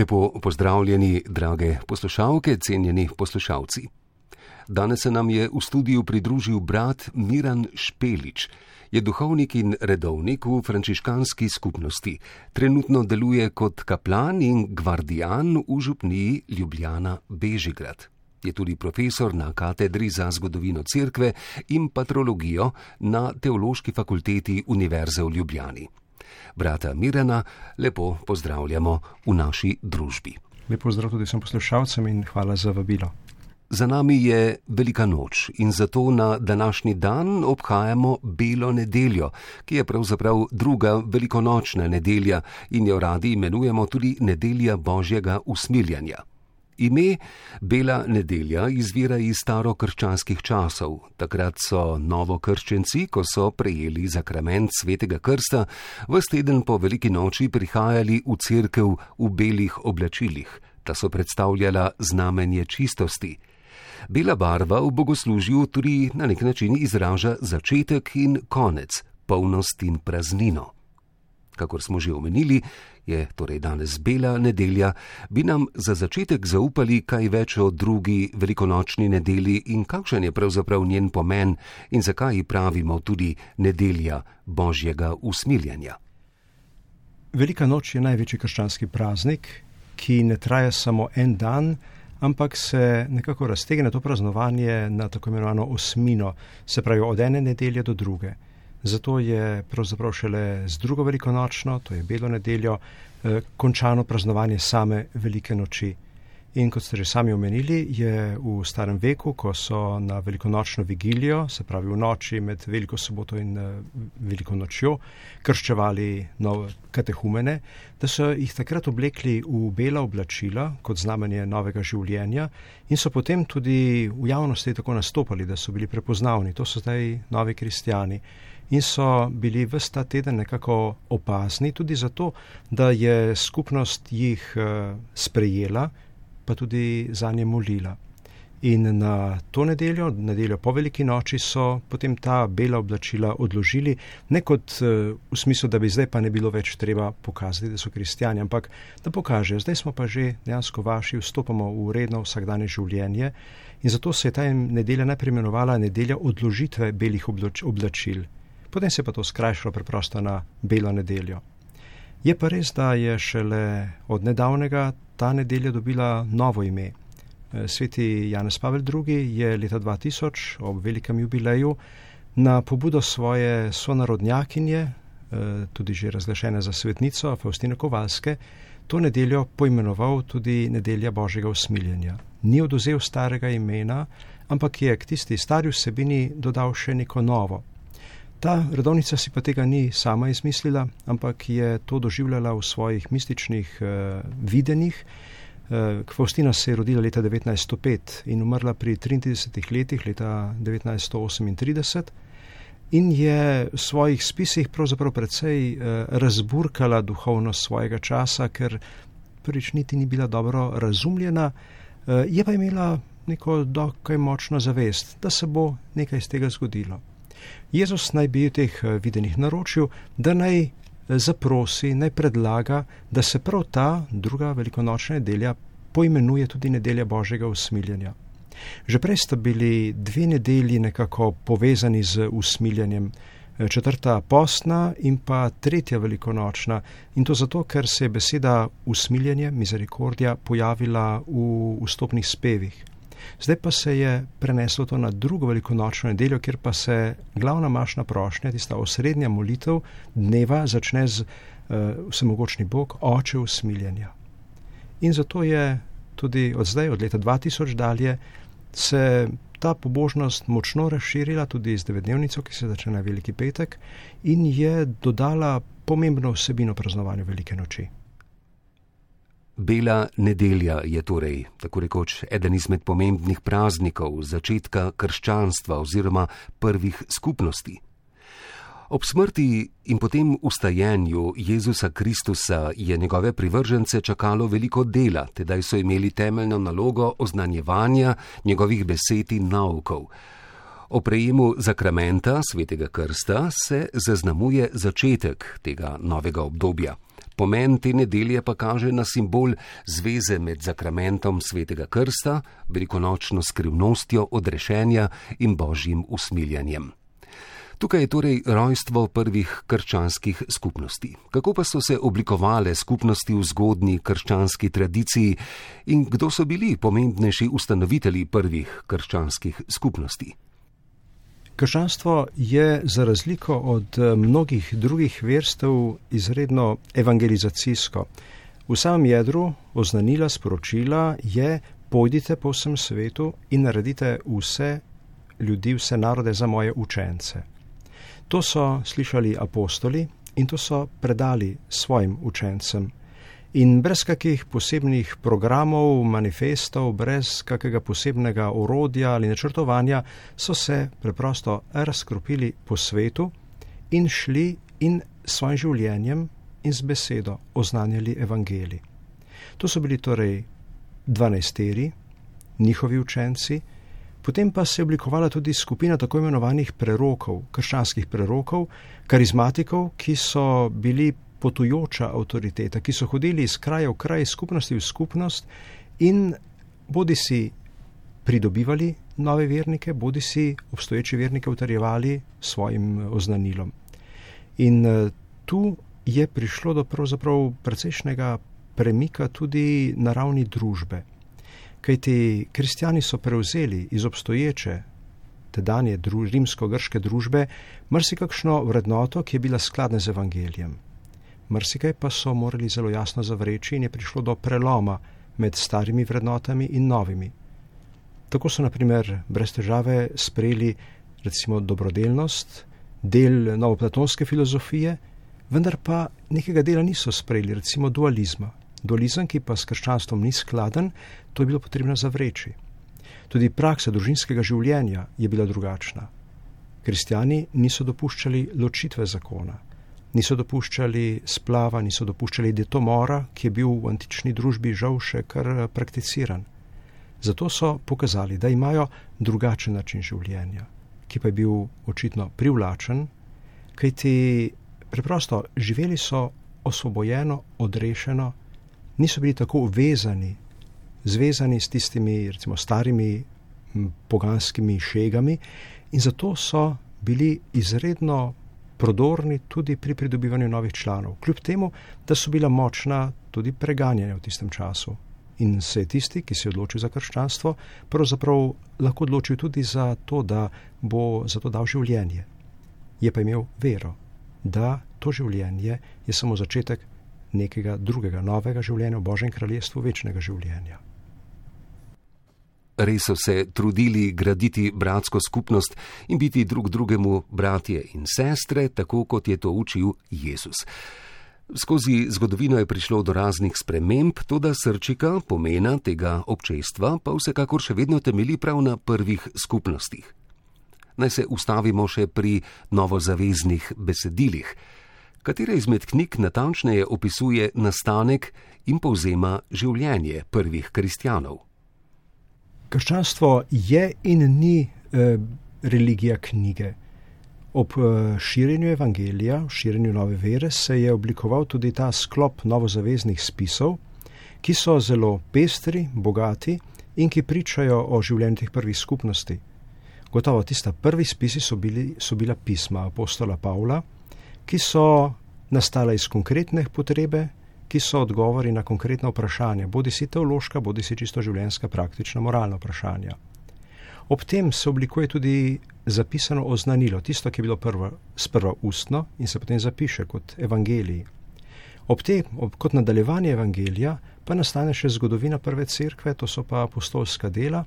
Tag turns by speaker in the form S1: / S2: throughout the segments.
S1: Lepo pozdravljeni, drage poslušalke, cenjeni poslušalci. Danes se nam je v studiu pridružil brat Miran Špelič. Je duhovnik in redovnik v frančiškanski skupnosti. Trenutno deluje kot kaplan in gvardijan v župniji Ljubljana Bežigrad. Je tudi profesor na katedri za zgodovino cerkve in patrologijo na Teološki fakulteti Univerze v Ljubljani. Brata Mirena lepo pozdravljamo v naši družbi.
S2: Lepo pozdrav tudi vsem poslušalcem in hvala za vabilo.
S1: Za nami je velika noč in zato na današnji dan obhajamo Belo nedeljo, ki je pravzaprav druga velikonočna nedelja in jo radi imenujemo tudi nedelja Božjega usmiljanja. Ime Bela nedelja izvira iz starokrščanskih časov. Takrat so novokrščenci, ko so prejeli zakrament svetega krsta, v teden po veliki noči prihajali v cerkev v belih oblačilih, ta so predstavljala znamenje čistosti. Bela barva v bogoslužju tudi na nek način izraža začetek in konec, polnost in praznino. Kakor smo že omenili, je torej danes bela nedelja, bi nam za začetek zaupali kaj več o drugi velikonočni nedelji in kakšen je pravzaprav njen pomen in zakaj ji pravimo tudi nedelja božjega usmiljanja.
S2: Velika noč je največji krščanski praznik, ki ne traja samo en dan, ampak se nekako raztegne to praznovanje na tako imenovano osmino, se pravi od ene nedelje do druge. Zato je pravzaprav šele z drugo velikonočno, to je belo nedeljo, eh, končano praznovanje same velike noči. In kot ste že sami omenili, je v starem veku, ko so na velikonočno vigilijo, se pravi v noči med veliko soboto in eh, veliko nočjo, krščevali nove katehumene, da so jih takrat oblekli v bela oblačila kot znamenje novega življenja in so potem tudi v javnosti tako nastopali, da so bili prepoznavni. To so zdaj novi kristijani in so bili vse ta teden nekako opazni, tudi zato, da je skupnost jih eh, sprejela, pa tudi za nje molila. In na to nedeljo, nedeljo po veliki noči, so potem ta bela oblačila odložili, ne kot eh, v smislu, da bi zdaj pa ne bilo več treba pokazati, da so kristijani, ampak da pokažejo, zdaj smo pa že dejansko vaši, vstopamo v redno vsakdanje življenje. In zato se je ta nedelja najprej imenovala nedelja odložitve belih oblačil potem se pa to skrajšalo preprosto na belo nedeljo. Je pa res, da je šele od nedavnega ta nedelja dobila novo ime. Eh, sveti Janez Pavel II. je leta 2000 ob velikem jubileju na pobudo svoje sonarodnjakinje, eh, tudi že razglašene za svetnico Faustine Kovalske, to nedeljo poimenoval tudi nedelja Božjega usmiljenja. Ni oduzel starega imena, ampak je k tisti stari vsebini dodal še neko novo. Ta redovnica si pa tega ni sama izmislila, ampak je to doživljala v svojih mističnih uh, videnjih. Uh, Faustina se je rodila leta 1905 in umrla pri 33 letih, leta 1938, in je v svojih spisih pravzaprav precej uh, razburkala duhovnost svojega časa, ker prvič niti ni bila dobro razumljena, uh, je pa imela neko dokaj močno zavest, da se bo nekaj iz tega zgodilo. Jezus naj bi v teh eh, videnih naročil, da naj eh, zaprosi, naj predlaga, da se prav ta druga velikonočna nedelja poimenuje tudi nedelja Božjega usmiljenja. Že prej sta bili dve nedelji nekako povezani z usmiljanjem, eh, četrta postna in pa tretja velikonočna, in to zato, ker se je beseda usmiljanje, misericordija, pojavila v vstopnih spevih. Zdaj pa se je preneslo to na drugo velikonočno nedeljo, kjer pa se glavna mašna prošnja, tista osrednja molitev dneva, začne z uh, vsemogočni Bog, oče usmiljenja. In zato je tudi od zdaj, od leta 2000 dalje, se ta pobožnost močno razširila tudi z devetdnevnico, ki se začne na Veliki petek in je dodala pomembno vsebino praznovanja Velike noči.
S1: Bela nedelja je torej, tako rekoč, eden izmed pomembnih praznikov začetka krščanstva oziroma prvih skupnosti. Ob smrti in potem ustajenju Jezusa Kristusa je njegove privržence čakalo veliko dela, tedaj so imeli temeljno nalogo oznanjevanja njegovih besed in naukov. O prejemu zakramenta svetega krsta se zaznamuje začetek tega novega obdobja. Pomen te nedelje pa kaže na simbol zveze med zakramentom svetega krsta, velikonočno skrivnostjo odrešenja in božjim usmiljanjem. Tukaj je torej rojstvo prvih krščanskih skupnosti. Kako pa so se oblikovale skupnosti v zgodni krščanski tradiciji in kdo so bili pomembnejši ustanovitelji prvih krščanskih skupnosti?
S2: Krščanstvo je za razliko od eh, mnogih drugih verstev izredno evangelizacijsko. V samem jedru oznanila sporočila je: Pojdite po vsem svetu in naredite vse ljudi, vse narode za moje učence. To so slišali apostoli in to so predali svojim učencem. In brez kakih posebnih programov, manifestov, brez kakega posebnega orodja ali načrtovanja, so se preprosto razkropili po svetu in šli in s svojim življenjem in z besedo oznanjali evangeli. To so bili torej dvanajsteri, njihovi učenci, potem pa se je oblikovala tudi skupina tako imenovanih prerokov, krščanskih prerokov, karizmatikov, ki so bili potujoča avtoriteta, ki so hodili iz kraja v kraj, skupnosti v skupnost in bodi si pridobivali nove vernike, bodi si obstoječe vernike utrjevali svojim eh, oznanilom. In eh, tu je prišlo do pravzaprav precejšnjega premika tudi na ravni družbe. Kaj ti kristijani so prevzeli iz obstoječe tedanje druž, rimsko-grške družbe marsikakšno vrednoto, ki je bila skladna z evangelijem marsikaj pa so morali zelo jasno zavreči in je prišlo do preloma med starimi vrednotami in novimi. Tako so naprimer brez težave sprejeli recimo dobrodelnost, del novoplatonske filozofije, vendar pa nekega dela niso sprejeli, recimo dualizma. Dualizem, ki pa s krščanstvom ni skladen, to je bilo potrebno zavreči. Tudi praksa družinskega življenja je bila drugačna. Kristijani niso dopuščali ločitve zakona niso dopuščali splava, niso dopuščali detomora, ki je bil v antični družbi žal še kar eh, prakticiran. Zato so pokazali, da imajo drugačen način življenja, ki pa je bil očitno privlačen, kajti preprosto živeli so osvobojeno, odrešeno, niso bili tako vezani, zvezani s tistimi, recimo, starimi poganskimi šegami in zato so bili izredno prodorni tudi pri pridobivanju novih članov, kljub temu, da so bila močna tudi preganjanja v tistem času. In se je tisti, ki se je odločil za krščanstvo, pravzaprav lahko odločil tudi za to, da bo za to dal življenje. Je pa imel vero, da to življenje je samo začetek nekega drugega, novega življenja v Božjem kraljestvu, večnega življenja
S1: res so se trudili graditi bratsko skupnost in biti drug drugemu bratje in sestre, tako kot je to učil Jezus. Skozi zgodovino je prišlo do raznih sprememb, tudi srčika pomena tega občestva pa vsekakor še vedno temeli prav na prvih skupnostih. Naj se ustavimo še pri novozaveznih besedilih. Katera izmed knjig natančneje opisuje nastanek in povzema življenje prvih kristjanov?
S2: Krščanstvo je in ni eh, religija knjige. Ob eh, širjenju evangelija, širjenju nove vere, se je oblikoval tudi ta sklop novozaveznih spisov, ki so zelo pestri, bogati in ki pričajo o življenju teh prvih skupnosti. Gotovo tista prvi spisi so, bili, so bila pisma apostola Pavla, ki so nastala iz konkretne potrebe, ki so odgovori na konkretna vprašanja, bodi si teološka, bodi si čisto življenjska, praktična, moralna vprašanja. Ob tem se oblikuje tudi zapisano oznanilo, tisto, ki je bilo prvo, sprva ustno in se potem zapiše kot evangeliji. Ob tem, ob, kot nadaljevanje evangelija, pa nastane še zgodovina prve cerkve, to so pa apostolska dela,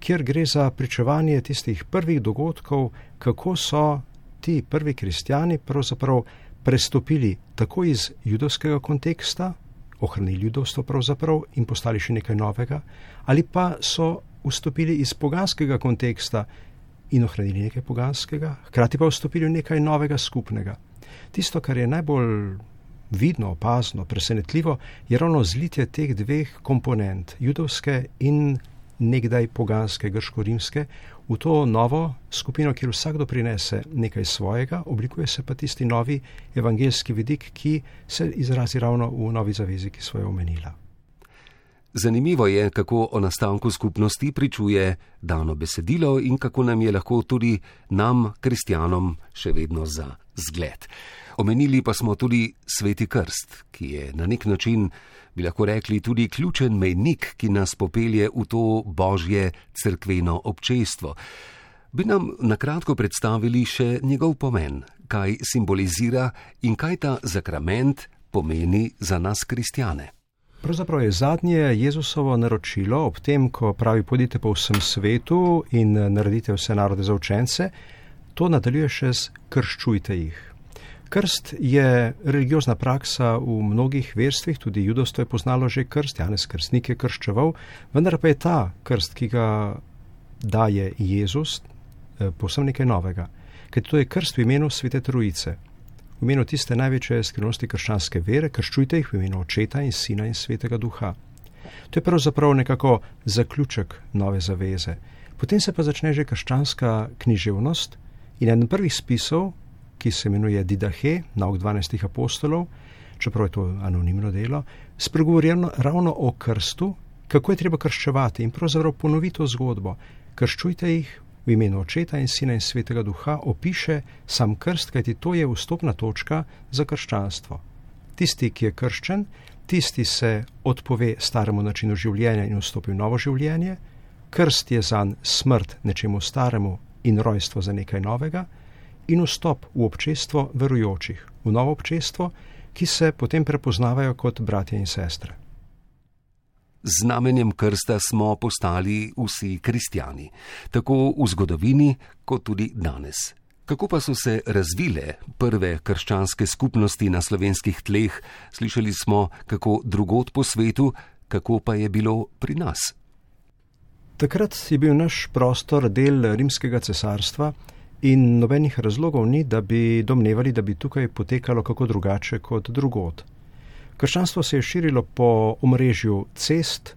S2: kjer gre za pričevanje tistih prvih dogodkov, kako so ti prvi kristijani pravzaprav prestopili tako iz judovskega konteksta, ohranili judovstvo pravzaprav in postali še nekaj novega, ali pa so vstopili iz poganskega konteksta in ohranili nekaj poganskega, hkrati pa vstopili v nekaj novega skupnega. Tisto, kar je najbolj vidno, opazno, presenetljivo, je ravno zlitje teh dveh komponent, judovske in nekdaj poganske grško-rimske, v to novo skupino, kjer vsakdo prinese nekaj svojega, oblikuje se pa tisti novi evangeljski vidik, ki se izrazi ravno v novi zavezi, ki smo jo omenila.
S1: Zanimivo je, kako o nastanku skupnosti pričuje dano besedilo in kako nam je lahko tudi nam, kristjanom, še vedno za zgled. Omenili pa smo tudi Sveti Krst, ki je na nek način, bi lahko rekli, tudi ključen mejnik, ki nas popelje v to božje crkveno občestvo. Bi nam na kratko predstavili še njegov pomen, kaj simbolizira in kaj ta zakrament pomeni za nas, kristjane.
S2: Pravzaprav je zadnje Jezusovo naročilo ob tem, ko pravi: Pojdite po vsem svetu in naredite vse narode za učence, to nadaljuje še z krščujte jih. Krst je religiozna praksa v mnogih verstvih, tudi judovstvo je poznalo že krst, Janez Krstnik je krščeval, vendar pa je ta krst, ki ga daje Jezus, eh, posebno nekaj novega, ker to je krst v imenu Svete Trojice v imenu tiste največje skrivnosti krščanske vere, krščujte jih v imenu Očeta in Sina in Svetega Duha. To je pravzaprav nekako zaključek nove zaveze. Potem se pa začne že krščanska književnost in eden prvih spisov, ki se imenuje Didahe, nauk 12 apostolov, čeprav je to anonimno delo, spregovori ravno o krstu, kako je treba krščevati in pravzaprav ponovito zgodbo. Krščujte jih v imenu Očeta in Sina in Svetega Duha opiše sam krst, kajti to je vstopna točka za krščanstvo. Tisti, ki je krščen, tisti se odpove staremu načinu življenja in vstopi v novo življenje, krst je zanj smrt nečemu staremu in rojstvo za nekaj novega, in vstop v občestvo verujočih, v novo občestvo, ki se potem prepoznavajo kot bratje in sestre
S1: znamenjem krsta smo postali vsi kristijani, tako v zgodovini, kot tudi danes. Kako pa so se razvile prve krščanske skupnosti na slovenskih tleh, slišali smo, kako drugot po svetu, kako pa je bilo pri nas.
S2: Takrat je bil naš prostor del rimskega cesarstva in nobenih razlogov ni, da bi domnevali, da bi tukaj potekalo kako drugače kot drugot. Krščanstvo se je širilo po omrežju cest,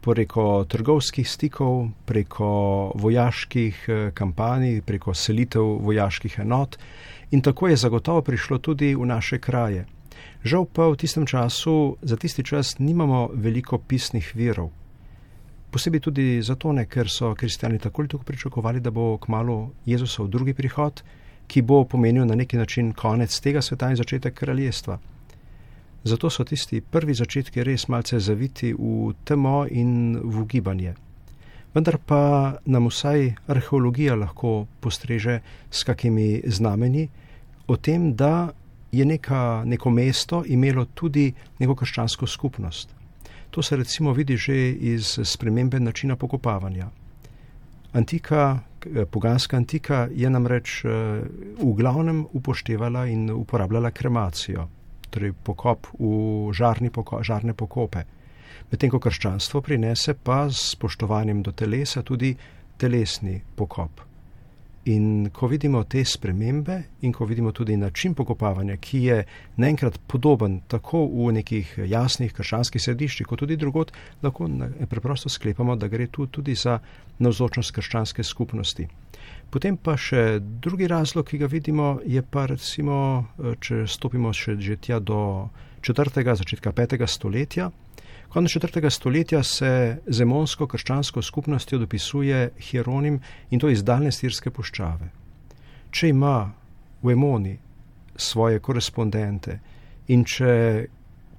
S2: preko trgovskih stikov, preko vojaških eh, kampanj, preko selitev vojaških enot in tako je zagotovo prišlo tudi v naše kraje. Žal pa v tistem času, za tisti čas, nimamo veliko pisnih virov. Posebej tudi zato ne, ker so kristijani tako ali tako pričakovali, da bo kmalo Jezusov drugi prihod, ki bo pomenil na neki način konec tega sveta in začetek kraljestva. Zato so tisti prvi začetki res malce zaviti v temo in v ugibanje. Vendar pa nam vsaj arheologija lahko postreže s kakimi znameni o tem, da je neka, neko mesto imelo tudi neko krščansko skupnost. To se recimo vidi že iz spremembe načina pokopavanja. Antika, poganska antika je namreč eh, v glavnem upoštevala in uporabljala kremacijo torej pokop v žarni poko, žarne pokope. Medtem ko krščanstvo prinese pa s spoštovanjem do telesa tudi telesni pokop. In ko vidimo te spremembe in ko vidimo tudi način pokopavanja, ki je naenkrat podoben tako v nekih jasnih krščanskih središčih, kot tudi drugot, lahko preprosto sklepamo, da gre tu tudi za navzočnost krščanske skupnosti. Potem pa še drugi razlog, ki ga vidimo, je pa recimo, če stopimo še že tja do četrtega, začetka petega stoletja. Konec četrtega stoletja se zemonsko krščansko skupnostjo dopisuje Hieronim in to iz daljne stirske puščave. Če ima v Emoni svoje korespondente in če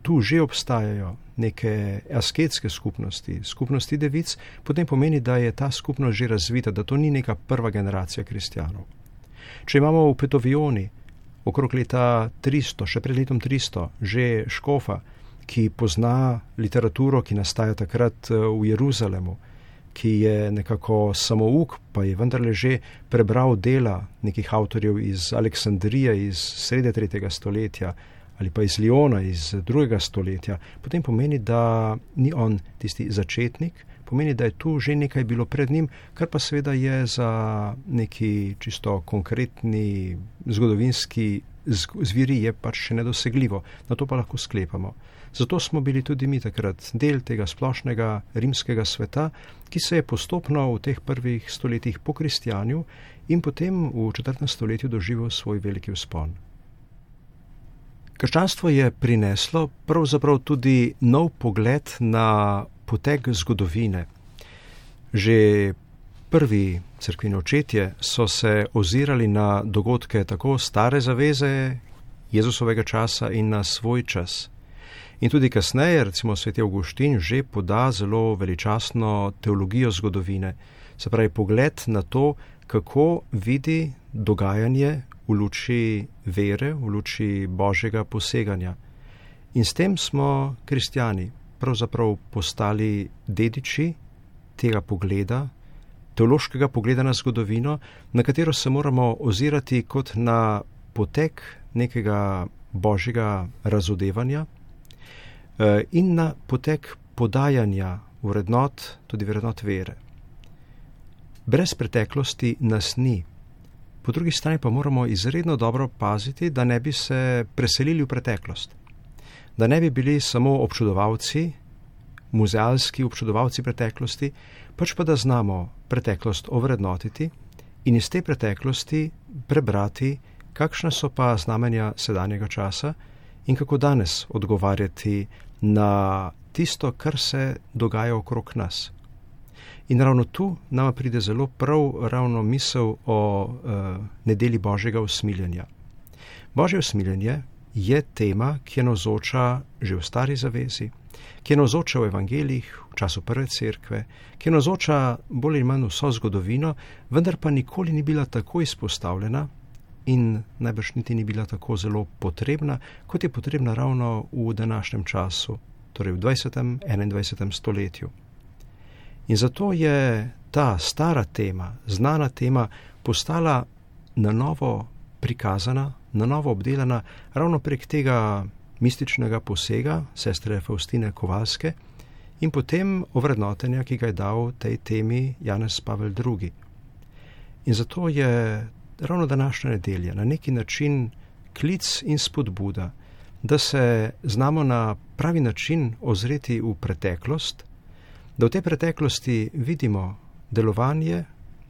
S2: tu že obstajajo neke asketske skupnosti, skupnosti devic, potem pomeni, da je ta skupnost že razvita, da to ni neka prva generacija kristijanov. Če imamo v Petovioni okrog leta 300, še pred letom 300, že škofa, ki pozna literaturo, ki nastaja takrat eh, v Jeruzalemu, ki je nekako samouk, pa je vendarle že prebral dela nekih avtorjev iz Aleksandrije iz srede 3. stoletja, ali pa iz Liona iz drugega stoletja, potem pomeni, da ni on tisti začetnik, pomeni, da je tu že nekaj bilo pred njim, kar pa seveda je za neki čisto konkretni zgodovinski zviri je pač še nedosegljivo. Na to pa lahko sklepamo. Zato smo bili tudi mi takrat del tega splošnega rimskega sveta, ki se je postopno v teh prvih stoletjih po kristjanju in potem v četrtem stoletju doživel svoj veliki vzpon. Krščanstvo je prineslo pravzaprav tudi nov pogled na potek zgodovine. Že prvi crkveni očetje so se ozirali na dogodke tako stare zaveze Jezusovega časa in na svoj čas. In tudi kasneje, recimo sveti Augustin, že poda zelo veličastno teologijo zgodovine, se pravi pogled na to, kako vidi dogajanje v luči vere, v luči božjega poseganja. In s tem smo kristijani pravzaprav postali dediči tega pogleda, teološkega pogleda na zgodovino, na katero se moramo ozirati kot na potek nekega božjega razodevanja eh, in na potek podajanja vrednot, tudi vrednot vere. Brez preteklosti nas ni. Po drugi strani pa moramo izredno dobro paziti, da ne bi se preselili v preteklost, da ne bi bili samo občudovalci, muzealski občudovalci preteklosti, pač pa da znamo preteklost ovrednotiti in iz te preteklosti prebrati, kakšna so pa znamenja sedanjega časa in kako danes odgovarjati na tisto, kar se dogaja okrog nas. In ravno tu nama pride zelo prav ravno misel o uh, nedeli Božjega usmiljenja. Božje usmiljenje je tema, ki je navzoča že v stari zavezi, ki je navzoča v evangeljih, v času prve cerkve, ki je navzoča bolj ali manj vso zgodovino, vendar pa nikoli ni bila tako izpostavljena in najbrž niti ni bila tako zelo potrebna, kot je potrebna ravno v današnjem času, torej v 20. in 21. stoletju. In zato je ta stara tema, znana tema, postala na novo prikazana, na novo obdelana ravno prek tega mističnega posega sestre Faustine Kovalske in potem ovrednotenja, ki ga je dal tej temi Janez Pavel II. In zato je ravno današnja nedelja na neki način klic in spodbuda, da se znamo na pravi način ozreti v preteklost, da v tej preteklosti vidimo delovanje,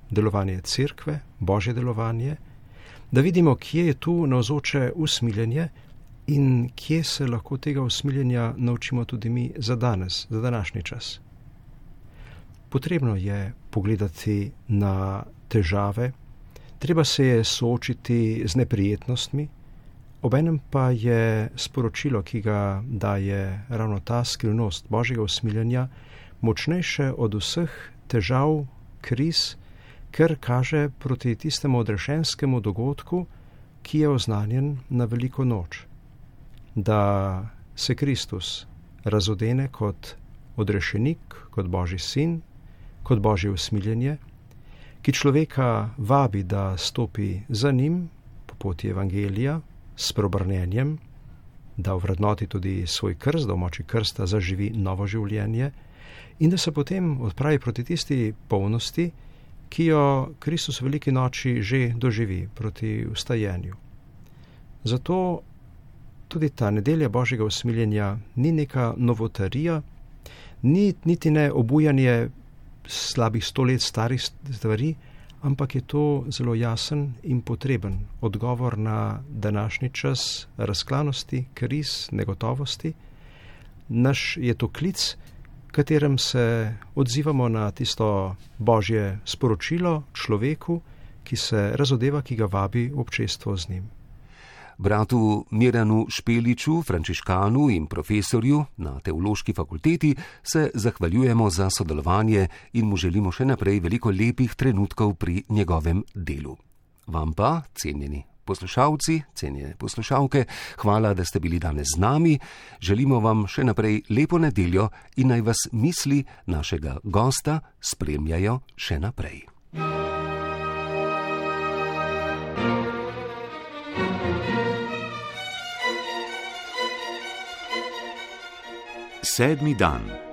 S2: delovanje crkve, božje delovanje, da vidimo, kje je tu navzoče usmiljenje in kje se lahko tega usmiljenja naučimo tudi mi za danes, za današnji čas. Potrebno je pogledati na težave, treba se je soočiti z neprijetnostmi, obenem pa je sporočilo, ki ga daje ravno ta skrivnost božjega usmiljenja, močnejše od vseh težav, kriz, ker kaže proti tistemu odrešenskemu dogodku, ki je oznanjen na veliko noč. Da se Kristus razodene kot odrešenik, kot Božji sin, kot Božje usmiljenje, ki človeka vabi, da stopi za njim po poti Evangelija s probrnenjem, da vrednoti tudi svoj krst, da v moči krsta zaživi novo življenje in da se potem odpravi proti tisti polnosti, ki jo Kristus v veliki noči že doživi proti ustajenju. Zato tudi ta nedelja Božjega usmiljenja ni neka novotarija, ni niti ne obujanje slabih sto let starih stvari, ampak je to zelo jasen in potreben odgovor na današnji čas razklanosti, kriz, negotovosti. Naš je to klic, katerem se odzivamo na tisto božje sporočilo človeku, ki se razodeva, ki ga vabi v občestvo z njim.
S1: Bratu Miranu Špeliču, frančiškanu in profesorju na teološki fakulteti se zahvaljujemo za sodelovanje in mu želimo še naprej veliko lepih trenutkov pri njegovem delu. Vam pa, cenjeni poslušalci, cenjene poslušalke, hvala, da ste bili danes z nami. Želimo vam še naprej lepo nedeljo in naj vas misli našega gosta spremljajo še naprej.
S3: Sedmi dan.